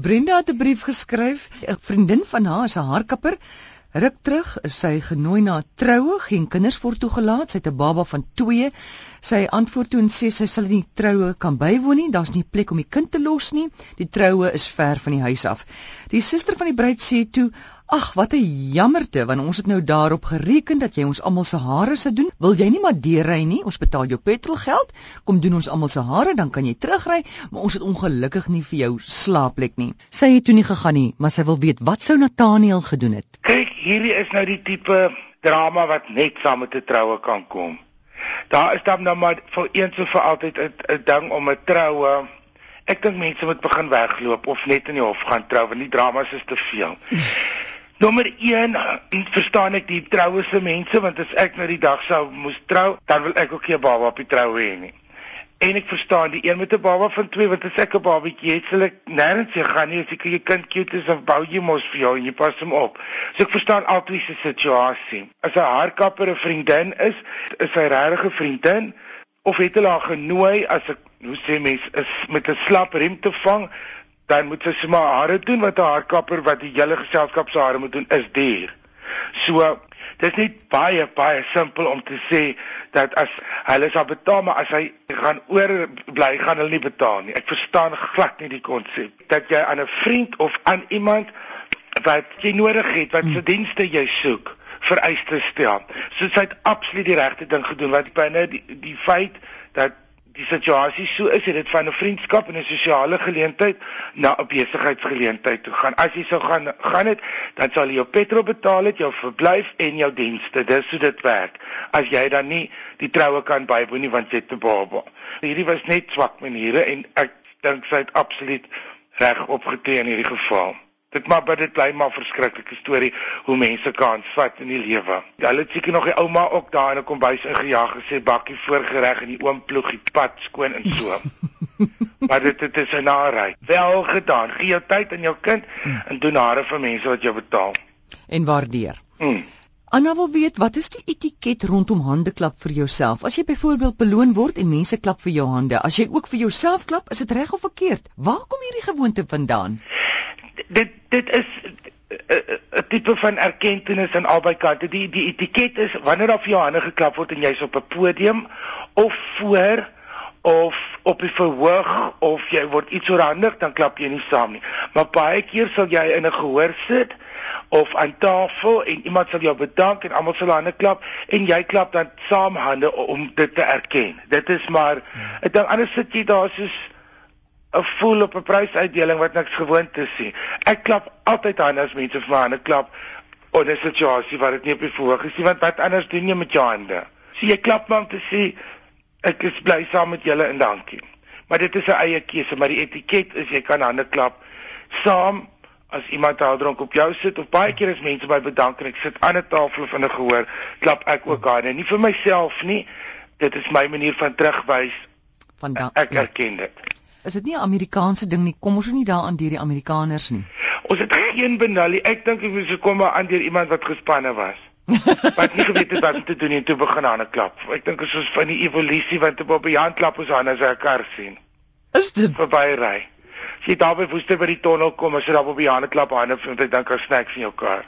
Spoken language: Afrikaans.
Brenda het 'n brief geskryf. 'n Vriendin van haar is 'n haarkapper. Ruk terug is sy genooi na 'n troue, geen kinders word toegelaat. Sy het 'n baba van 2. Sy antwoord toe en sê sy sal nie troue kan bywoon nie. Daar's nie plek om die kind te los nie. Die troue is ver van die huis af. Die suster van die bruid sê toe: "Ag, wat 'n jammerte, want ons het nou daarop gereken dat jy ons almal se hare sou doen. Wil jy nie maar deurry nie? Ons betaal jou petrolgeld. Kom doen ons almal se hare, dan kan jy terugry, maar ons het ongelukkig nie vir jou slaapplek nie." Sy het toe nie gegaan nie, maar sy wil weet wat sou Nathaniel gedoen het. Kyk, hierdie is nou die tipe drama wat net saam met 'n troue kan kom. Daar is dan nou maar vir eens en vir altyd 'n ding om 'n troue Ek dink mense moet begin wegloop of net in die hof gaan trou want die dramas is te veel. Nommer 1, verstaan ek die trouese mense want as ek nou die dag sou moes trou, dan wil ek ook nie 'n baba op die troue hê nie. En ek verstaan die een met 'n baba van 2 wat as ek 'n babatjie het, sal ek nêrens se gaan nie as ek jou kind cute is of bou jy mos vir jou en jy pas hom op. So ek verstaan altyd se situasie. As 'n haarkapper 'n vriendin is, is sy regtig 'n vriendin of het hulle haar genooi as 'n hoe sê mens is met 'n slap rem te vang dan moet sy sommer hare doen wat 'n haarkapper wat die hele geselskap se hare moet doen is duur. So dit is net baie baie simpel om te sê dat as hulle sal betaal maar as hy gaan oor bly gaan hulle nie betaal nie. Ek verstaan glad nie die konsep dat jy aan 'n vriend of aan iemand wat jy nodig het wat se dienste jy soek vereistes stel. So sy het absoluut die regte ding gedoen wat binne die, die feit dat die situasie so is dit van 'n vriendskap en 'n sosiale geleentheid na 'n besigheidsgeleentheid toe gaan. As jy sou gaan gaan dit, dan sal jy jou petrol betaal het, jou verblyf en jou dienste. Dis hoe dit werk. As jy dan nie die troue kan bywoon nie want jy het 'n baba. Hierdie was net swak maniere en ek dink sy het absoluut reg opgetree in hierdie geval. Dit maar by dit bly maar verskriklike storie hoe mense kan vat in die lewe. Hulle het seker nog die ouma ook daar in 'n kombuis ingejaag gesê bakkie voorgereg en die oom ploeg die pad skoon en so. maar dit dit is 'n narigheid. Wel gedaan. Gee jou tyd aan jou kind en doen hare vir mense wat jou betaal. En waardeer. Hmm. Anna wil weet wat is die etiket rondom hande klap vir jouself? As jy byvoorbeeld beloon word en mense klap vir jou hande, as jy ook vir jouself klap, is dit reg of verkeerd? Waar kom hierdie gewoonte vandaan? Dit dit is 'n tipe van erkenning aan albei kante. Die die etiket is wanneer daar vir jou hande geklap word en jy's op 'n podium of voor of op 'n verhoog of jy word iets oorhandig, dan klap jy nie saam nie. Maar baie keer sal jy in 'n gehoor sit of aan tafel en iemand sal jou bedank en almal sal hande klap en jy klap dan saam hande om dit te erken. Dit is maar ek dink anders sit jy daar soos 'n voel op 'n prysuitdeling wat niks gewoond is nie. Ek klap altyd hande as mense vir my hande klap in 'n situasie waar dit nie op die verhoog is nie, want wat anders doen jy met jou hande? So jy klap maar om te sê ek is bly saam met julle en dankie. Maar dit is 'n eie keuse, maar die etiket is jy kan hande klap saam as iemand daar dronk op jou sit of baie keer as mense by bedank en ek sit aan 'n tafel of in 'n gehoor, klap ek ook hande, nie vir myself nie. Dit is my manier van terugwys. Van dank. Ek erken dit. Is dit nie 'n Amerikaanse ding nie. Kom ons nie daaraan deur die Amerikaners nie. Ons het geen benullie. Ek dink ek moet se kom aan deur iemand wat gespanne was. wat nie geweet het wat om te doen en toe begin aan 'n klap. Ek dink dit is soos van die evolusie want op 'n hand klap ons aan as 'n kar sien. Is dit verby ry? As jy daar by Woester by die tonnel kom, as jy daar op die hand klap aan, dan dink ek snacks in jou kar.